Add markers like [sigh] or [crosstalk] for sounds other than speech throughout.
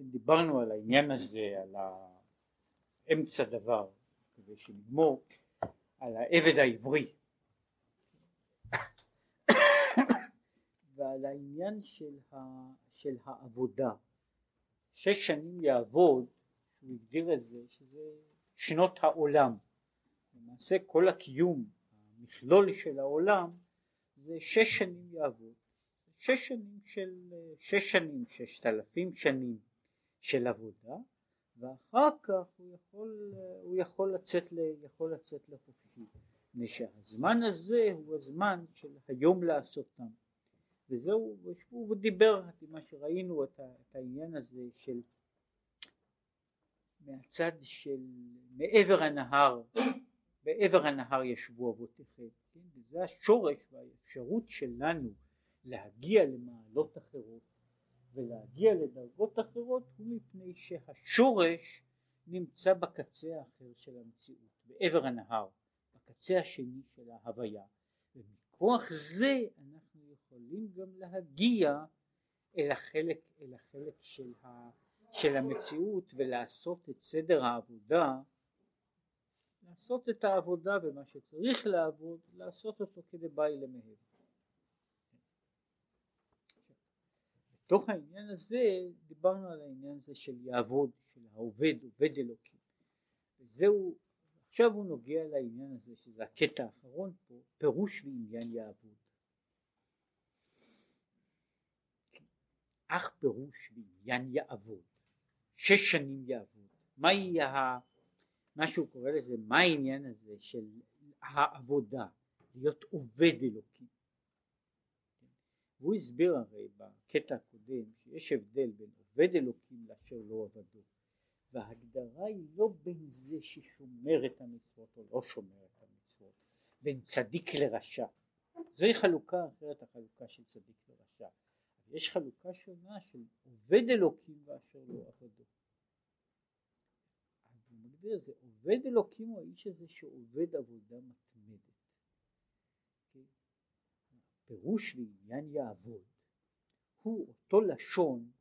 דיברנו על העניין הזה, על אמצע דבר, כדי שנגמור, על העבד העברי ועל העניין של, ה, של העבודה. שש שנים יעבוד, הוא הגדיר את זה, שזה שנות העולם. למעשה כל הקיום, המכלול של העולם, זה שש שנים יעבוד. שש שנים של, שש שנים, ששת אלפים שנים של עבודה, ואחר כך הוא יכול, הוא יכול לצאת, לצאת לחופשי. מפני שהזמן הזה הוא הזמן של היום לעשותם. וזהו, הוא דיבר, מה שראינו, את, את העניין הזה של מהצד של מעבר הנהר, בעבר הנהר ישבו אבותיכם, כן? וזה השורש והאפשרות שלנו להגיע למעלות אחרות ולהגיע לדרגות אחרות הוא מפני שהשורש נמצא בקצה האחר של המציאות, בעבר הנהר, בקצה השני של ההוויה, ומכוח זה אנחנו יכולים גם להגיע אל החלק, אל החלק של, ה, של המציאות ולעשות את סדר העבודה, לעשות את העבודה ומה שצריך לעבוד, לעשות אותו כדבעי למהר. בתוך העניין הזה דיברנו על העניין הזה של יעבוד, של העובד, עובד אלוקים. וזהו, עכשיו הוא נוגע לעניין הזה, שזה הקטע האחרון פה, פירוש ועניין יעבוד. אך פירוש ועניין יעבוד, שש שנים יעבוד, מה יהיה, מה שהוא קורא לזה, מה העניין הזה של העבודה, להיות עובד אלוקים. והוא הסביר הרי בקטע הקודם שיש הבדל בין עובד אלוקים לאשר לא עבדו. וההגדרה היא לא בין זה ששומר את המצוות או לא שומר את המצוות בין צדיק לרשע. זוהי חלוקה אחרת החלוקה של צדיק לרשע. יש חלוקה שונה של עובד אלוקים ואשר לא עבדו. הוא מגדיר זה עובד אלוקים הוא האיש הזה שעובד עבודה מתמדת. פירוש ועניין יעבוד הוא אותו לשון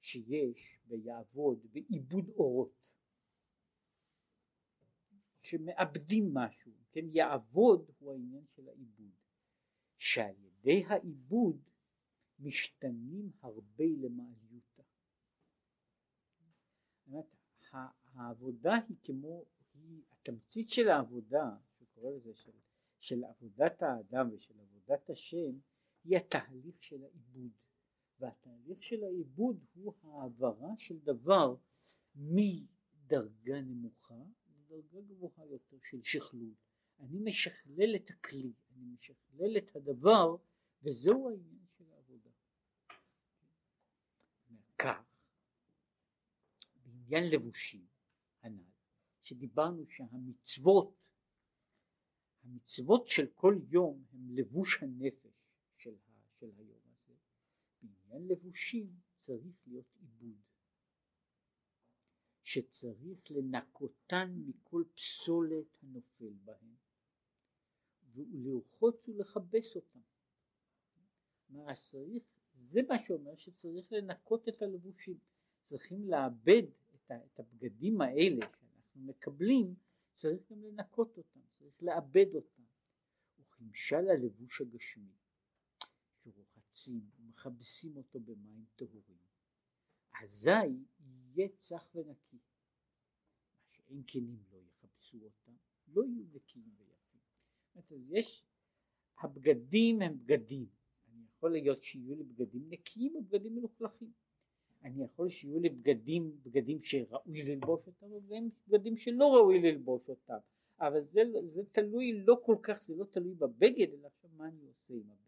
שיש ביעבוד בעיבוד אורות שמאבדים משהו, כן, יעבוד הוא העניין של העיבוד. שעל ידי העיבוד משתנים הרבה למעליותה. העבודה היא כמו, היא התמצית של העבודה, שקורא לזה של של עבודת האדם ושל עבודת השם היא התהליך של העיבוד והתהליך של העיבוד הוא העברה של דבר מדרגה נמוכה לדרגה גבוהה יותר של שכלול אני משכלל את הכלי אני משכלל את הדבר וזהו העניין של העבודה כך בעניין לבושים הנ"ל שדיברנו שהמצוות המצוות של כל יום הם לבוש הנפש של, ה, של היום. בעניין לבושים צריך להיות עיבוד, שצריך לנקותן מכל פסולת הנופל בהם, ולרחוץ ולכבס אותם. מה צריך, זה מה שאומר שצריך לנקות את הלבושים, צריכים לאבד את, את הבגדים האלה שאנחנו מקבלים צריך גם לנקות אותם, צריך לאבד אותם. וכמשל הלבוש הגשמי, שרוחצים ומכבסים אותו במים טהורים, אזי יהיה צח ונקי. מה שאין כנים לא יכבסו אותם, לא יהיו נקיים ויפים. יש, הבגדים הם בגדים. אני יכול להיות שיהיו לי בגדים נקיים או בגדים מלוכלכים. אני יכול שיהיו לי בגדים, בגדים שראוי ללבוש אותם, וגם בגדים שלא ראוי ללבוש אותם, אבל זה, זה תלוי לא כל כך, זה לא תלוי בבגד, אלא עכשיו מה אני עושה עם הבגד.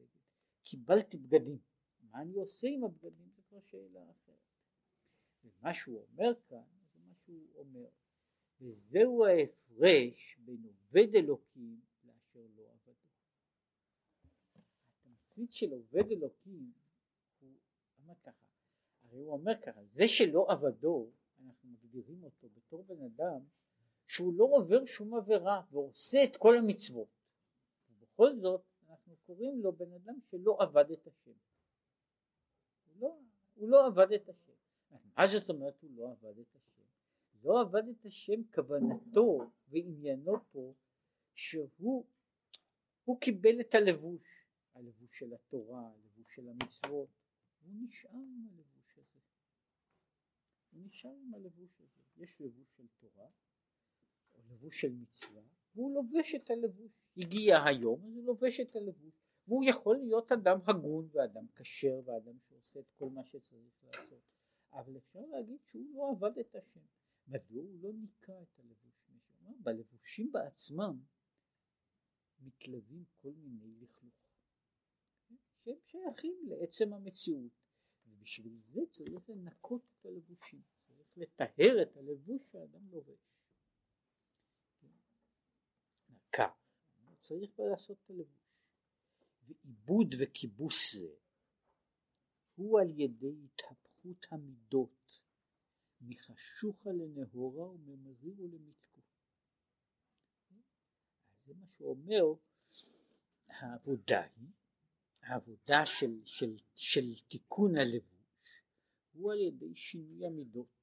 קיבלתי בגדים, מה אני עושה עם הבגדים זה כבר שאלה אחרת. ומה שהוא אומר כאן, זה מה שהוא אומר, וזהו ההפרש בין עובד אלוקים לאשר לא עבדו. התמצית של עובד אלוקים הוא אמר ככה הרי הוא אומר ככה, זה שלא עבדו, אנחנו מגדירים אותו בתור בן אדם שהוא לא עובר שום עבירה ועושה את כל המצוות. ובכל זאת אנחנו קוראים לו בן אדם שלא עבד את השם. הוא לא, הוא לא עבד את השם. מה זאת אומרת הוא לא עבד את השם? לא עבד את השם כוונתו ועניינו פה שהוא הוא קיבל את הלבוש, הלבוש של התורה, הלבוש של המצוות, הוא נשאר עם הלבוש הזה. הוא נשאר עם הלבוש הזה. יש לבוש של תורה, לבוש של מצווה, והוא לובש את הלבוש. הגיע היום, אז הוא לובש את הלבוש. והוא יכול להיות אדם הגון ואדם כשר ואדם שעושה את כל מה שצריך לעשות. אבל אפשר להגיד שהוא לא עבד את השם. מדוע הוא לא ניקה את הלבוש? בלבושים בעצמם מתלווים כל מיני לכלוך, שהם שייכים לעצם המציאות, ובשביל זה צריך לנקות את הלבושים, צריך לטהר את הלבוש שהאדם לובש. נקה, צריך לעשות את הלבוש. ועיבוד וכיבוס זה הוא על ידי התהפכות המידות מחשוכה לנהורה וממריר ולמתקו. זה מה שאומר העבודה היא, העבודה של, של, של תיקון הלבוש הוא על ידי שינוי המידות.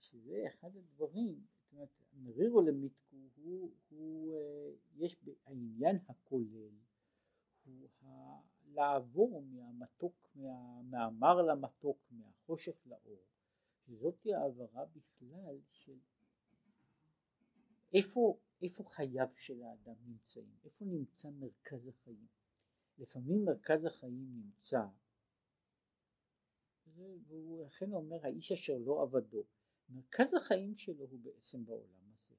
שזה אחד הדברים, אומרת, מרירו למיתקו הוא, הוא, אה, יש העניין הכולל הוא ה, לעבור מהמתוק, מה, מהמר למתוק, מהחושך לאור, שזאת העברה בכלל של איפה, איפה חייו של האדם נמצאים, איפה נמצא מרכז החיים. לפעמים מרכז החיים נמצא, והוא אכן אומר האיש אשר לא עבדו, מרכז החיים שלו הוא בעצם בעולם הזה,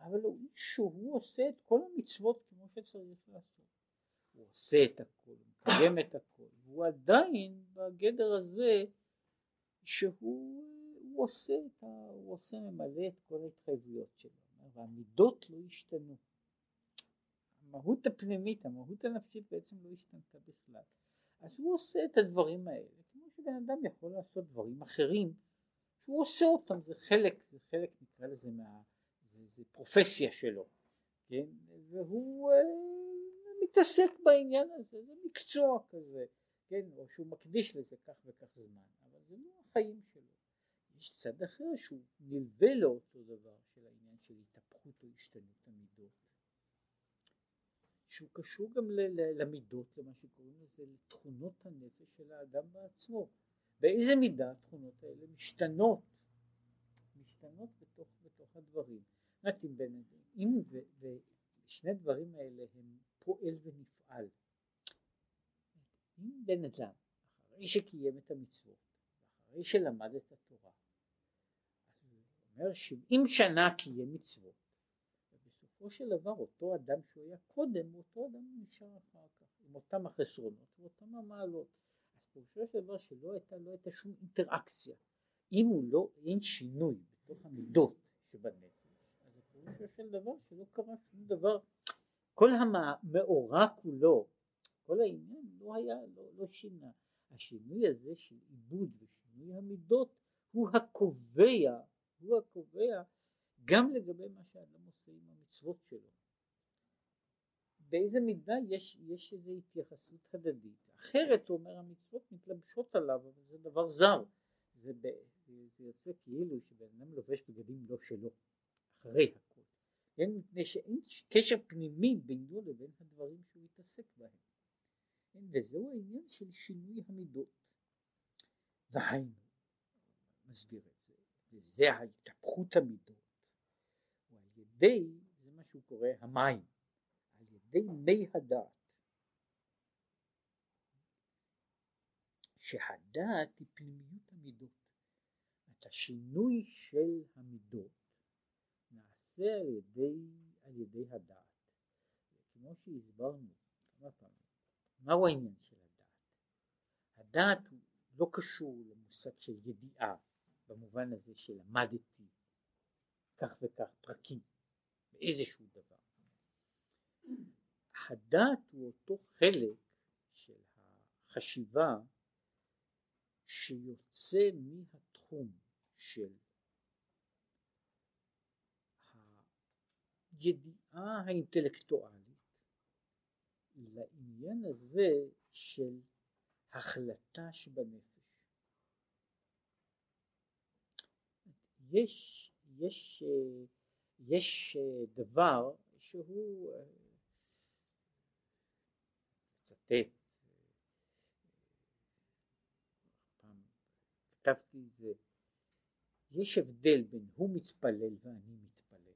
אבל הוא איש שהוא עושה את כל המצוות כמו שצריך לעשות, הוא עושה את הכל, הוא מקיים את הכל, והוא עדיין בגדר הזה שהוא עושה את ה... הוא עושה ממלא את כל ההתחייבויות שלו. והמידות לא השתנו. המהות הפנימית, המהות הנפשית בעצם לא השתנתה בכלל. אז הוא עושה את הדברים האלה, כמו שבן אדם יכול לעשות דברים אחרים, שהוא עושה אותם, זה חלק, זה חלק נקרא לזה מה... זה, זה פרופסיה שלו, כן? והוא אה, מתעסק בעניין הזה, זה מקצוע כזה, כן? או שהוא מקדיש לזה כך וכך זמן, אבל זה לא החיים שלו. יש צד אחר שהוא נלווה לאותו דבר של העניין של התהפכות או השתנות המידות, שהוא קשור גם למידות, למה שקוראים לזה, לתכונות הנפש של האדם בעצמו. באיזה מידה התכונות האלה משתנות, משתנות בתוך, בתוך הדברים. זאת אומרת, אם ושני הדברים האלה הם פועל ונפעל, אם בן אדם, אחרי שקיים את המצוות, אחרי שלמד את התורה, אומר שבעים שנה קיים מצוות, ובסופו של דבר אותו אדם שהוא היה קודם, אותו אדם נשאר אחר כך, עם אותם החסרונות ואותם המעלות. פירושו של דבר שלא הייתה, לא הייתה שום אינטראקציה. אם הוא לא, אין שינוי בתוך המידות שבנפש, אז פירושו של דבר שלא קרה שום דבר. כל המאורע כולו, כל העניין לא היה, לא, לא שינה. השינוי הזה של עיבוד ושינוי המידות הוא הקובע הוא הקובע גם לגבי מה שאדם עושה עם המצוות שלו. באיזה מידה יש, יש איזו התייחסות הדדית. אחרת, הוא אומר, המצוות מתלבשות עליו, אבל זה דבר זר. זה, ב, זה יוצא כאילו שבן אדם לובש בגדים לא שלו, אחרי הכל. כן, מפני שאין קשר פנימי בינו לבין הדברים שהוא התעסק בהם. כן, וזהו העניין של שינוי המידות. והיינו, מסביר את וזה ההתהפכות המידות, ועל ידי, זה מה שהוא קורא המים, ידי מי הדעת, שהדעת היא פנימיות המידות. את השינוי של המידות נעשה על ידי, על ידי הדעת. כמו שהסברנו כמה פעמים, מהו העניין של הדעת? הדעת לא קשור למושג של ידיעה, במובן הזה שלמדתי כך וכך פרקים באיזשהו דבר. הדעת הוא אותו חלק של החשיבה שיוצא מהתחום של הידיעה האינטלקטואלית לעניין הזה של החלטה שבנפש. יש, יש, אה, יש אה, דבר שהוא, פעם כתבתי את זה, יש הבדל בין הוא מתפלל ואני מתפלל,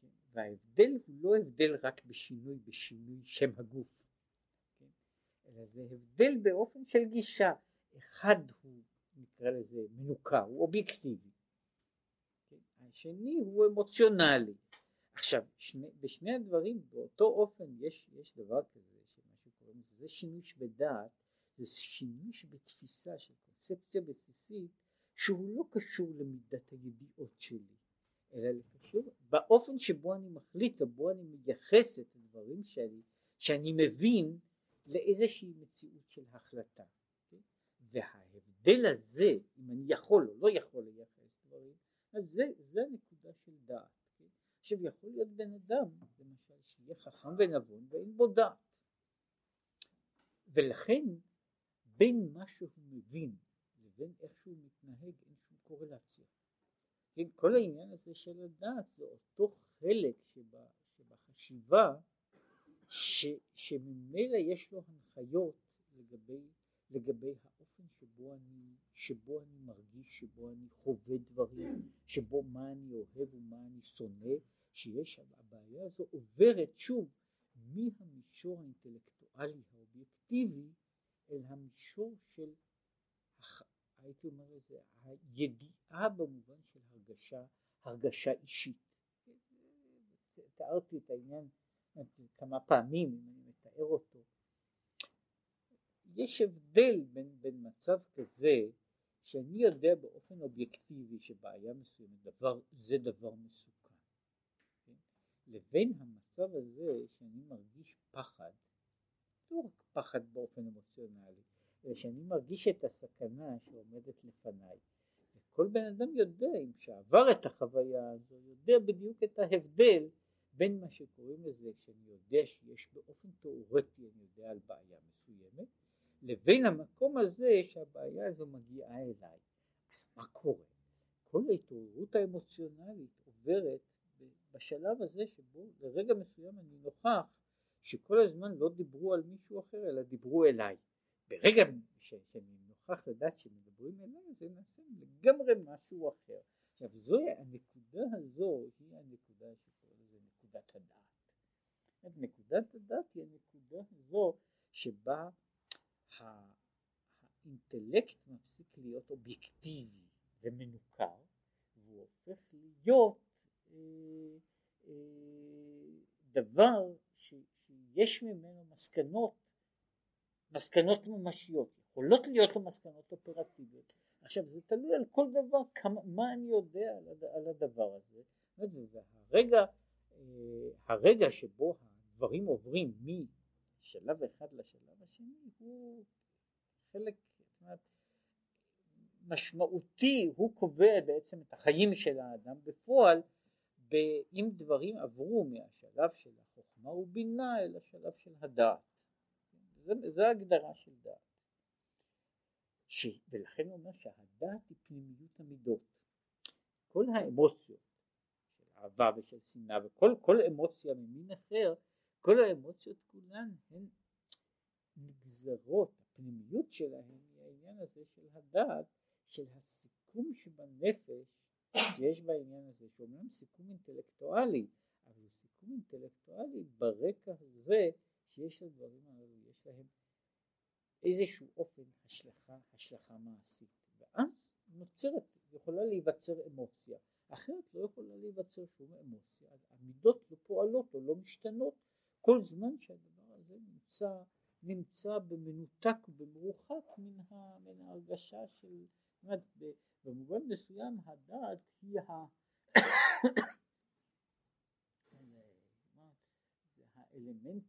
כן? וההבדל הוא לא הבדל רק בשינוי, בשינוי שם הגוף, כן? אלא זה הבדל באופן של גישה, אחד הוא נקרא לזה מנוכר, הוא אובייקטיבי, כן? השני הוא אמוציונלי. עכשיו, שני, בשני הדברים באותו אופן יש, יש דבר כזה, זה שינוי שבדעת, זה שינוי שבתפיסה של קונספציה בסיסית, שהוא לא קשור למידת הידיעות שלי, אלא קשור באופן שבו אני מחליט ובו אני מייחס את הדברים שלי, שאני מבין לאיזושהי מציאות של החלטה. וההבדל הזה, אם אני יכול או לא יכול לייחס דברים, אז זה, זה הנקודה של דעת. כן? עכשיו יכול להיות בן אדם, למשל, שיהיה חכם ונבון ואין בו דעת. ולכן בין מה שהוא מבין לבין איך שהוא מתנהג אין שום קורלציה. כן, כל העניין הזה של הדעת זה אותו חלק שבחשיבה ש, שממילא יש לו הנחיות לגבי, לגבי האופן שבו אני, שבו אני מרגיש, שבו אני חווה דברים, שבו מה אני אוהב ומה אני שונא, שיש, הבעיה הזו עוברת שוב מהמישור האינטלקטואלי האובייקטיבי אל המישור של, הייתי אומר לזה, הידיעה במובן של הרגשה, הרגשה אישית. תיארתי את העניין כמה פעמים, אם אני מתאר אותו, יש הבדל בין, בין מצב כזה שאני יודע באופן אובייקטיבי שבעיה מסוימת דבר, זה דבר מסוכן, כן? לבין המצב הזה שאני מרגיש פחד, לא רק פחד באופן אמוציונלי, אלא שאני מרגיש את הסכנה שעומדת לפניי. וכל בן אדם יודע, אם שעבר את החוויה הזו, יודע בדיוק את ההבדל בין מה שקוראים לזה, שאני יודע שיש באופן תיאורטי, אני יודע על בעיה מסוימת, לבין המקום הזה שהבעיה הזו מגיעה אליי. אז מה קורה? כל ההתעוררות האמוציונלית עוברת בשלב הזה שבו לרגע מסוים אני נוכח שכל הזמן לא דיברו על מישהו אחר אלא דיברו אליי. ברגע שאני נוכח לדעת שמדברים אליי זה נעשה לגמרי משהו אחר. עכשיו זוהי הנקודה הזו היא הנקודה שקוראים לזה נקודת הדעת. נקודת הדעת היא הנקודה הזו שבה האינטלקט מפסיק להיות אובייקטיבי ומנוכר והוא הופך להיות אה, אה, דבר ש, שיש ממנו מסקנות, מסקנות ממשיות, יכולות להיות לו מסקנות אופרטיביות. עכשיו זה תלוי על כל דבר, כמה, מה אני יודע על, על הדבר הזה, והרגע אה, הרגע שבו הדברים עוברים משלב אחד לשלב השני הוא חלק משמעותי, הוא קובע בעצם את החיים של האדם בפועל, אם דברים עברו מהשלב של החוכמה ובינה אל השלב של הדעת. זו ההגדרה של דעת. ש... ולכן הוא אומר שהדעת היא פנימיות המידות. כל האמוציות של אהבה ושל שנאה וכל כל אמוציה ממין אחר, כל האמוציות כולן הן נגזרות, הפנימיות שלהן היא העניין הזה של הדעת, של הסיכום שבנפש שיש בעניין הזה, שאומנם סיכום אינטלקטואלי, אבל סיכום אינטלקטואלי ברקע הזה שיש לדברים האלו, יש להם איזשהו אופן השלכה, השלכה מעשית, ואז נוצרת, יכולה להיווצר אמוציה, אחרת לא יכולה להיווצר שום אמוציה, המידות לא פועלות או לא משתנות. כל זמן שהדבר הזה נמצא, נמצא במנותק ובמרוחק מן, מן ההרגשה של, זאת אומרת, במובן מסוים הדעת היא ה... זה האלמנט,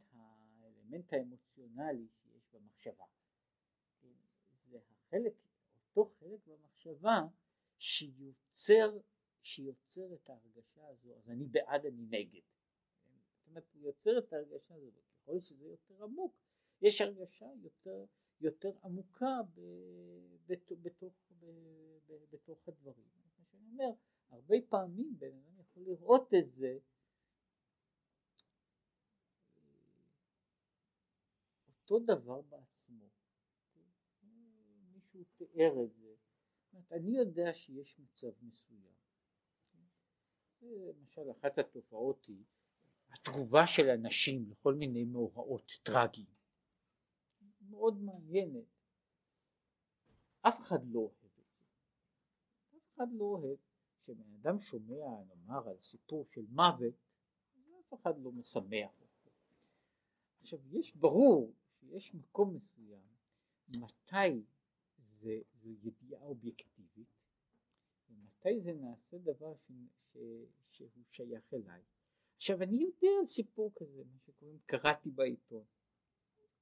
האלמנט האמוציונלי שיש במחשבה. זה החלק, אותו חלק במחשבה שיוצר, שיוצר את ההרגשה הזו, אז אני בעד, אני נגד. זאת אומרת, הוא יוצר את ההרגשה הזו, וככל שזה יותר עמוק, יש הרגשה יותר, יותר עמוקה ב, בת, בתוך, ב, ב, בתוך הדברים. שאני אומר, הרבה פעמים בן אדם יכול לראות את זה אותו דבר בעצמו. מישהו תיאר את זה. אני יודע שיש מצב מסוים. למשל אחת התופעות היא התגובה של אנשים לכל מיני מאורעות טרגיים. מאוד מעניינת. אף אחד לא אוהב את זה. אף אחד לא אוהב כשבן אדם שומע נאמר על סיפור של מוות, אף אחד לא משמח אותו. עכשיו יש ברור שיש מקום מסוים מתי זה, זו ידיעה אובייקטיבית ומתי זה נעשה דבר ש, ש, שהוא שייך אליי. עכשיו אני יודע על סיפור כזה, מה שקוראים קראתי בעיתון.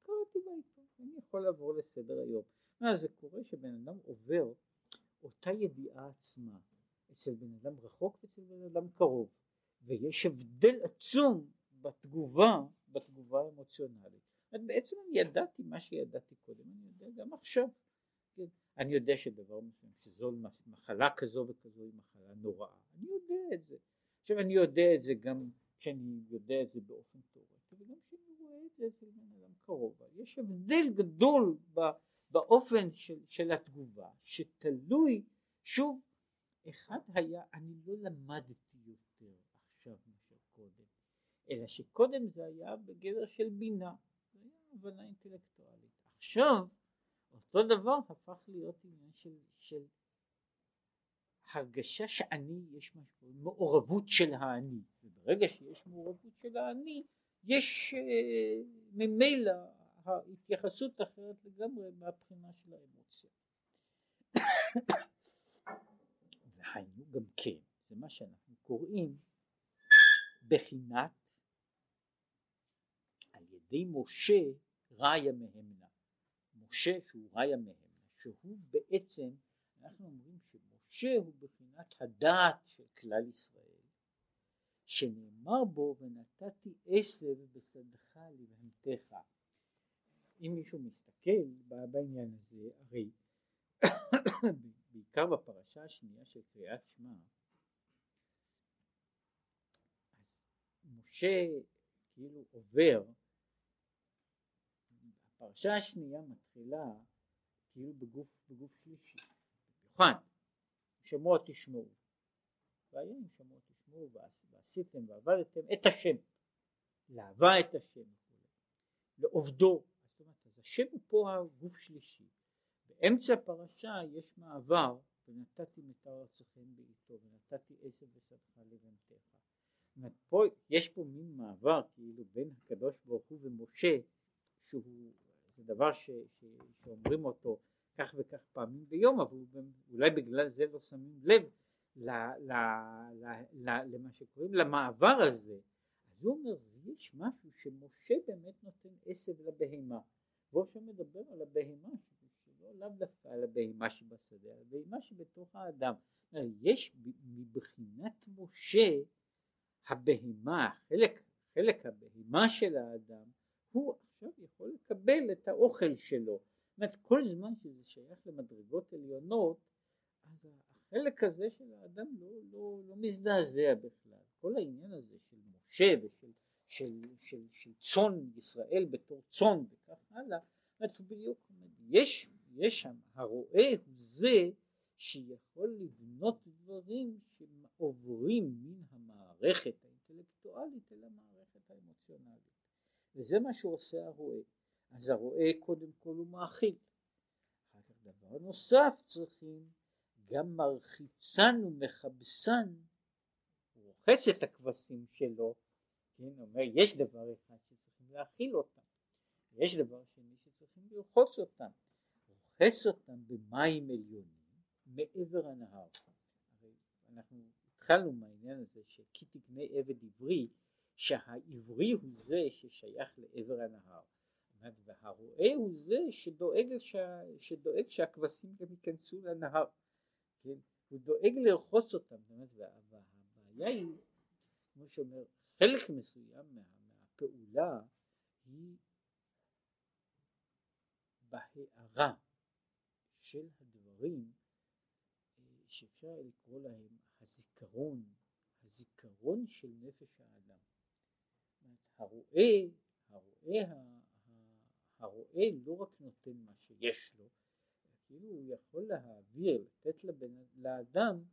קראתי בעיתון, אני יכול לעבור לסדר היום. מה זה קורה שבן אדם עובר אותה ידיעה עצמה אצל בן אדם רחוק ואצל בן אדם קרוב ויש הבדל עצום בתגובה, בתגובה האמוציונלית. בעצם אני ידעתי מה שידעתי קודם, אני יודע גם עכשיו. כן? אני יודע שדבר מסוים, שזו מחלה כזו וכזו היא מחלה נוראה, אני יודע את זה. עכשיו אני יודע את זה גם כשאני יודע את זה באופן תיאורטי וגם כשאני רואה את זה אצל בן אדם קרוב. יש הבדל גדול באופן של, של התגובה שתלוי, שוב, אחד היה, אני לא למדתי יותר עכשיו מאשר קודם, אלא שקודם זה היה בגדר של בינה. הבנה אינטלקטואלית. עכשיו אותו דבר הפך להיות עניין של, של הרגשה שאני, יש משהו, מעורבות של האני, וברגע שיש מעורבות של האני, יש uh, ממילא ההתייחסות אחרת לגמרי מהבחינה של האמוציה. [coughs] והיינו גם כן, זה מה שאנחנו קוראים בחינת ידי משה ראיה מהמנה. משה שהוא ראיה מהמנה, שהוא בעצם, אנחנו אומרים שמשה הוא בחינת הדעת של כלל ישראל, שנאמר בו ונתתי עשב בשדך לבהמתך. אם מישהו מסתכל בעניין הזה, הרי [coughs] בעיקר בפרשה השנייה של קריאת שמע, משה כאילו עובר הפרשה השנייה מתחילה כאילו בגוף, בגוף שלישי, במיוחד. שמוע תשמעו, והיום שמוע תשמעו ועשיתם ועבדתם את השם, לאהבה את השם לעובדו, זאת אומרת אז השם הוא פה הגוף שלישי, באמצע הפרשה יש מעבר ונתתי מתר ארצכם בעיתו ונתתי עשב ושדך לבנתך. פה יש פה מין מעבר כאילו בין הקדוש ברוך הוא ומשה שהוא זה דבר ש, ש, שאומרים אותו כך וכך פעמים ביום, אבל אולי בגלל זה לא שמים לב ל, ל, ל, ל, למה שקוראים למעבר הזה. אז הוא אומר, יש משהו שמשה באמת נותן עשב לבהמה. והוא עכשיו מדבר על הבהמה, שלא לאו דווקא על הבהמה שבשדה, על הבהמה שבתוך האדם. יש מבחינת משה הבהמה, חלק, חלק הבהמה של האדם, הוא עכשיו יכול לקבל את האוכל שלו. זאת אומרת כל זמן שזה שייך למדרגות עליונות אז החלק הזה של האדם לא, לא, לא מזדעזע בכלל. כל העניין הזה של משה ושל של, של, של צאן ישראל בתור צאן וכך הלאה, זאת בדיוק יש, יש שם, הרועה הוא זה שיכול לבנות דברים שעוברים מן המערכת האינטלקטואלית אל המערכת האמוציונלית. וזה מה שעושה הרועה. אז הרועה קודם כל הוא מאכיל. אחר כך דבר נוסף צריכים גם מרחיצן ומכבסן, הוא רוחץ את הכבשים שלו, כן, אומר יש דבר אחד שצריכים להאכיל אותם, יש דבר שני שצריכים לרחוץ אותם, רוחץ אותם במים עליונים מעבר הנהר. אנחנו התחלנו מהעניין הזה שכי תקנה עבד עברי שהעברי הוא זה ששייך לעבר הנהר והרועה הוא זה שדואג, שה, שדואג שהכבשים גם ייכנסו לנהר, כן? הוא דואג לרחוץ אותם, והבעיה היא, כמו שאומר, חלק מסוים מה, מהפעולה היא בהארה של הדברים שאפשר לקרוא להם הזיכרון, הזיכרון של נפש האדם. הרואה, הרואה, הרואה לא רק נותן מה שיש לו, כאילו הוא יכול להעביר, לתת לבן, לאדם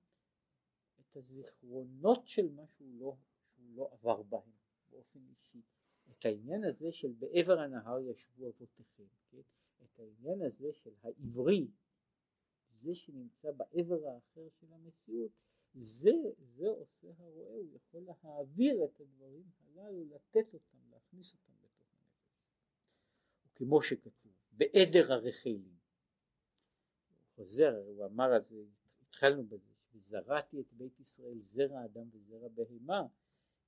את הזיכרונות של מה שהוא לא, שהוא לא עבר בהם באופן אישי. את העניין הזה של בעבר הנהר ישבו אבותיכם, כן? את העניין הזה של העברי, זה שנמצא בעבר האחר של המציאות, זה, זה עושה הרואה, הוא יכול להעביר את הדברים הללו, לתת אותם, להכניס אותם בתוך הנפש. וכמו שכתוב, בעדר הרחלים, הוא חוזר, הוא אמר על זה, התחלנו בזה, וזרעתי את בית ישראל זרע אדם וזרע בהמה,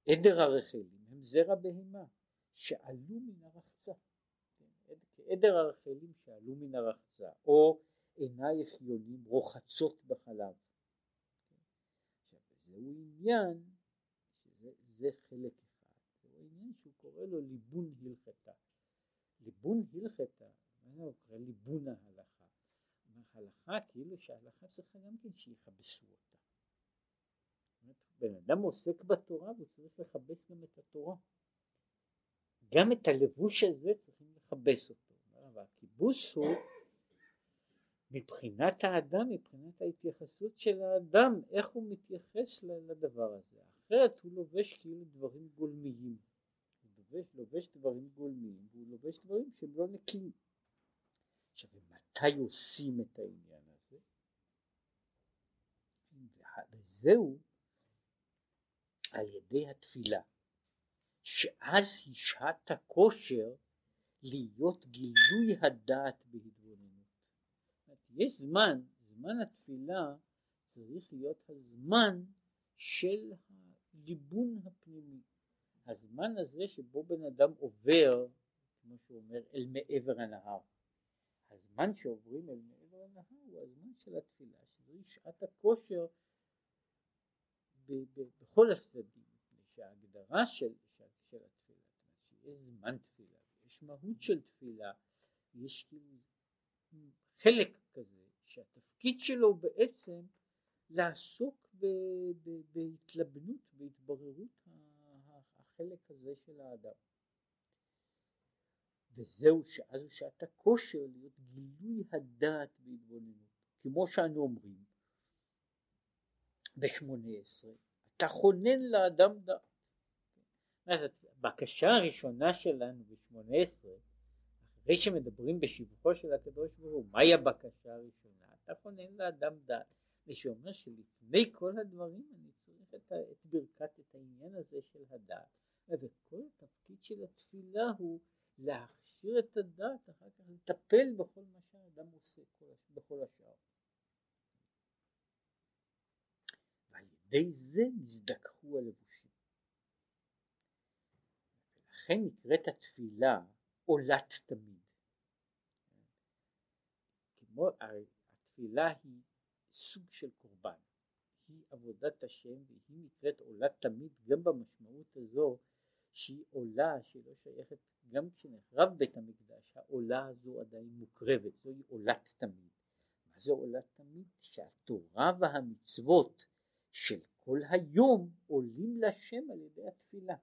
עדר הרחלים הם זרע בהמה, שעלו מן הרחצה? כעדר הרחלים שעלו מן הרחצה, או עינייך יונים רוחצות בחלב. זהו עניין, שזה, זה חלק אחד, זהו עניין שהוא קורא לו ליבון הלכתה. ליבון הלכתה, מה זה הוא קורא ליבון ההלכה? הלכה כאילו שההלכה צריכה גם כן שיכבסו אותה. בן אדם עוסק בתורה והוא צריך לכבס גם את התורה. גם את הלבוש הזה צריכים לכבס אותו. והכיבוס הוא מבחינת האדם, מבחינת ההתייחסות של האדם, איך הוא מתייחס לדבר הזה. אחרת הוא לובש כאילו דברים גולמיים. הוא לובש, לובש דברים גולמיים, והוא לובש דברים שהם לא נקיים. עכשיו, מתי עושים את העניין הזה? וזהו על ידי התפילה, שאז השהת הכושר להיות גילוי הדעת בהתבוננות. יש זמן, זמן התפילה צריך להיות הזמן של הליבון הפנימי. הזמן הזה שבו בן אדם עובר, כמו שהוא אומר, אל מעבר הנהר. הזמן שעוברים אל מעבר הנהר הוא הזמן של התפילה, שזוהי שעת הכושר בכל הצדדים, שההגדרה של, של, של התפילה, שיש זמן תפילה, יש מהות של תפילה, יש כאילו חלק כזה שהתפקיד שלו בעצם לעסוק ב, ב, בהתלבנות, בהתבררות החלק הזה של האדם. וזהו שאז הוא שעת הכושר להיות גילוי הדעת בהתבוננות. כמו שאנו אומרים בשמונה עשרה, אתה חונן לאדם דעת. הבקשה הראשונה שלנו בשמונה עשרה אחרי שמדברים בשבחו של הקדוש ברוך הוא, מהי הבקשה הראשונה? אתה חונן לאדם דעת. זה שאומר שלפני כל הדברים אני צריך את, את ברכת, את העניין הזה של הדעת. וכל התפקיד של התפילה הוא להכשיר את הדעת, אחר כך לטפל בכל מה שהאדם עושה בכל השאר. ועל ידי זה נזדככו הלבושים. ולכן נקראת התפילה עולת תמיד. כמו התפילה היא סוג של קורבן, היא עבודת השם והיא נקראת עולת תמיד גם במשמעות הזו שהיא עולה שלא שייכת גם כשנחרב בית המקדש העולה הזו עדיין מוקרבת זוהי עולת תמיד. מה זה עולת תמיד? שהתורה והמצוות של כל היום עולים לשם על ידי התפילה.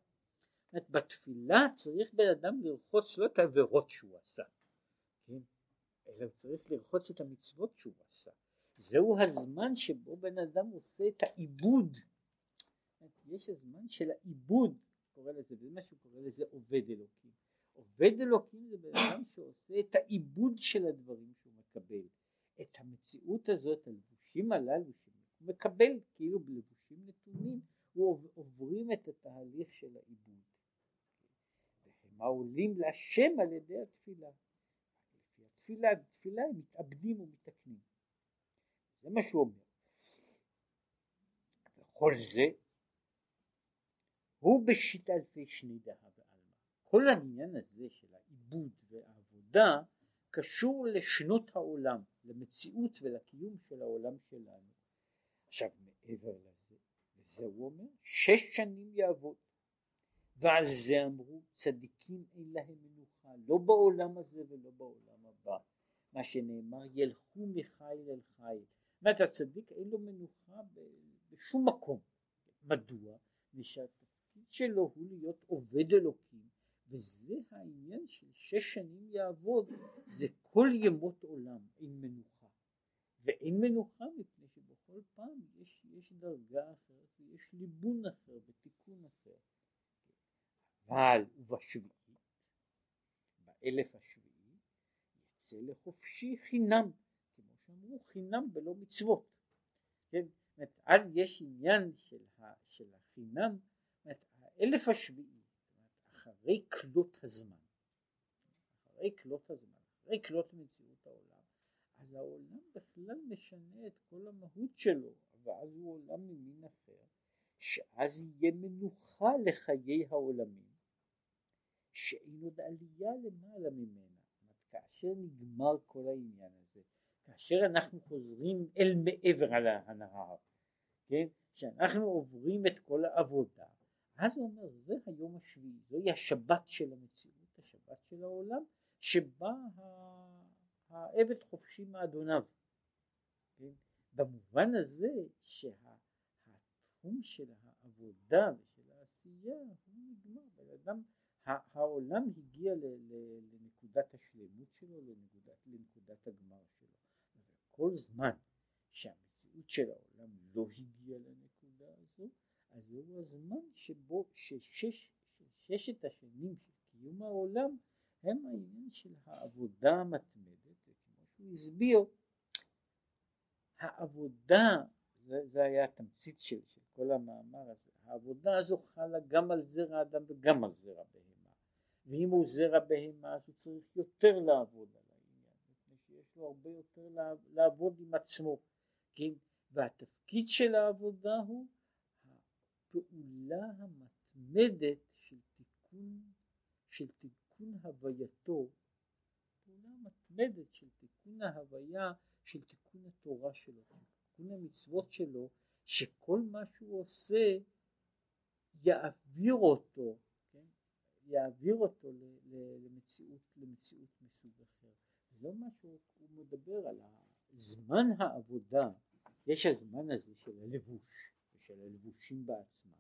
בתפילה צריך בן אדם לרחוץ לא את העבירות שהוא עשה, כן? אלא הוא צריך לרחוץ את המצוות שהוא עשה. זהו הזמן שבו בן אדם עושה את העיבוד. יש הזמן של העיבוד, קורא לזה, וזה מה שהוא קורא לזה עובד אלוקים. עובד אלוקים זה בן אדם שעושה את העיבוד של הדברים שהוא מקבל. את המציאות הזאת, הלבושים הללו שהוא מקבל כאילו בלבושים נתונים, הוא עוברים את התהליך של העיבוד. הם העולים להשם על ידי התפילה. לפי התפילה, בתפילה הם מתאבדים ומתקנים. זה מה שהוא אומר. וכל זה הוא בשיטה אלפי שני דהה ועלמא. כל העניין הזה של העיבוד והעבודה קשור לשנות העולם, למציאות ולקיום של העולם שלנו. עכשיו מעבר לזה, וזה הוא אומר, שש שנים יעבוד. ועל זה אמרו צדיקים אין להם מנוחה לא בעולם הזה ולא בעולם הבא. מה שנאמר ילכו מחיל אל חיל. אומרת הצדיק אין לו מנוחה בשום מקום. מדוע? ושהתפקיד שלו הוא להיות עובד אלוקים וזה העניין של שש שנים יעבוד. זה כל ימות עולם אין מנוחה. ואין מנוחה מפני שבכל פעם יש, יש דרגה אחרת ויש ליבון אחר ותיקון אחר. אבל ובשביעית באלף השביעי יצא לחופשי חינם כמו שאמרו חינם בלא מצוות. כן? אז יש עניין של, ה, של החינם, האלף השביעי, אחרי כלות הזמן, אחרי כלות הזמן, אחרי כלות מציאות העולם, אז העולם בכלל משנה את כל המהות שלו, ואז הוא עולם ממין אחר, שאז יהיה מנוחה לחיי העולמים, שאין עוד עלייה למעלה ממנה. כאשר נגמר כל העניין הזה, כאשר אנחנו חוזרים אל מעבר על הנהר, כן, שאנחנו עוברים את כל העבודה, אז הוא אומר זה היום השביעי, זוהי השבת של המציאות, השבת של העולם, שבה העבד חופשי מאדוניו. כן? במובן הזה שהתחום של העבודה ושל העשייה הוא נגמר, בן אדם, העולם הגיע לנקודת השלמות שלו, לנקודת, לנקודת הגמר שלו. כל זמן שהמציאות של העולם לא הגיעה לנקודה הזו, אז זהו הזמן שבו ששש, ששת השנים של קיום העולם הם העניין של העבודה המתמדת, וכמו שהוא הסביר, העבודה, זה, זה היה התמצית של, של כל המאמר הזה, העבודה הזו חלה גם על זרע אדם וגם על זרע בהמה, ואם הוא זרע בהמה אז הוא צריך יותר לעבוד על לו הרבה יותר לעבוד עם עצמו, כן? והתפקיד של העבודה הוא הפעולה המתמדת של תיקון, של תיקון הווייתו, פעולה מתמדת של תיקון ההוויה, של תיקון התורה שלו, תיקון המצוות שלו, שכל מה שהוא עושה יעביר אותו? יעביר אותו למציאות, למציאות מסוג אחר. לא משהו, הוא מדבר על זמן העבודה, יש הזמן הזה של הלבוש ושל הלבושים בעצמם,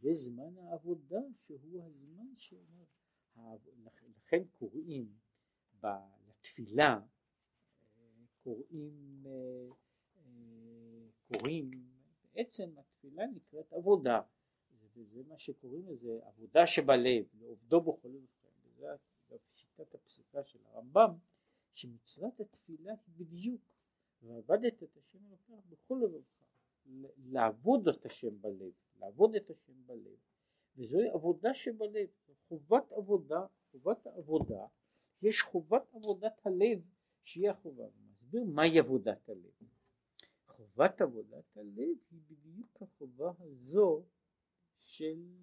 ויש זמן העבודה שהוא הזמן שאומר, לכן קוראים לתפילה, קוראים, קוראים, בעצם התפילה נקראת עבודה, וזה מה שקוראים לזה עבודה שבלב, לעובדו בכל אופן, וזה שיטת הפסיקה של הרמב"ם, שמצוות התפילה היא בדיוק ועבדת את השם אלוקיך בכל לבבך לעבוד את השם בלב לעבוד את השם בלב. וזוהי עבודה שבלב חובת עבודה חובת העבודה יש חובת עבודת הלב שהיא החובה. ומסביר מהי עבודת הלב. חובת עבודת הלב היא בדיוק החובה הזו של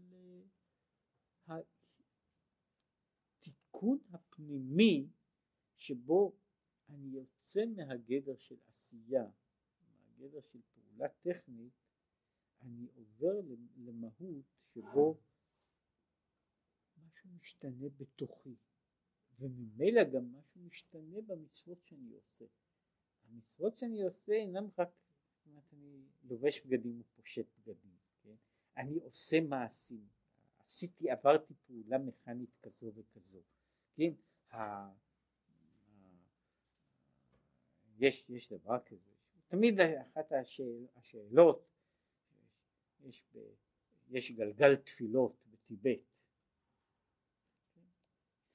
התיקון הפנימי שבו אני יוצא מהגדר של עשייה, מהגדר של פעולה טכנית, אני עובר למהות שבו משהו משתנה בתוכי, וממילא גם משהו משתנה במצוות שאני עושה. המצוות שאני עושה אינם רק, זאת אומרת אני לובש בגדים ופושט בגדים? אני עושה מעשים, עשיתי, עברתי פעולה מכנית כזו וכזו, כן? יש, יש דבר כזה, תמיד אחת השאל, השאלות, יש, ב, יש גלגל תפילות בטיבט?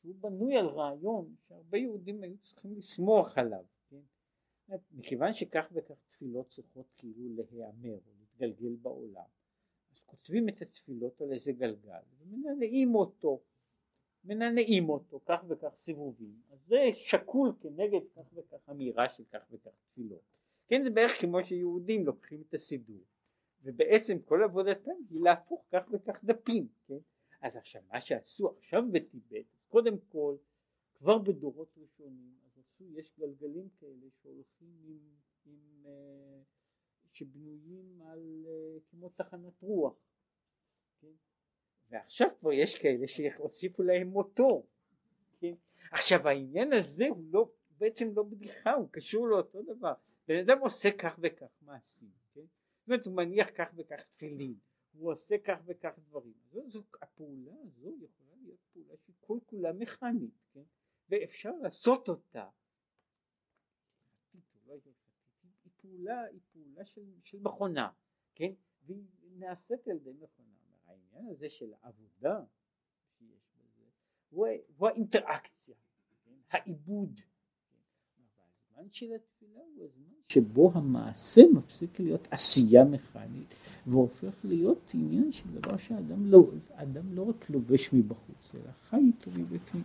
שהוא בנוי על רעיון שהרבה יהודים היו צריכים לסמוך עליו, כן? מכיוון שכך וכך תפילות צריכות כאילו להיאמר או להתגלגל בעולם, כותבים את התפילות על איזה גלגל ומנענעים אותו מנענעים אותו כך וכך סיבובים, אז זה שקול כנגד כך וכך אמירה של כך וכך תפילות. כן, זה בערך כמו שיהודים לוקחים את הסידור, ובעצם כל עבודתם היא להפוך כך וכך דפים, כן? אז עכשיו מה שעשו עכשיו בטיבט, קודם כל, כבר בדורות ראשונים, אז עשו, יש גלגלים כאלה שהולכים עם, עם uh, שבנויים על uh, כמו תחנת רוח, כן? ועכשיו כבר יש כאלה שהוסיפו להם מוטור, כן? עכשיו העניין הזה הוא לא, בעצם לא בדיחה, הוא קשור לאותו דבר, בן אדם עושה כך וכך מעשים, כן? זאת אומרת הוא מניח כך וכך תפילין, הוא עושה כך וכך דברים, זו, זו, הפעולה הזו יכולה להיות פעולה שהיא כל כולה מכנית, כן? ואפשר לעשות אותה, פעולה, היא פעולה של, של מכונה, כן? והיא נעשית על ידי מכונה, העניין הזה של העבודה שיש בזה, הוא, הוא האינטראקציה, כן? העיבוד, הזמן של התפילה הוא הזמן שבו המעשה מפסיק להיות עשייה מכנית והופך להיות עניין של דבר שאדם לא, לא רק לובש מבחוץ אלא חי איתו מבפנים.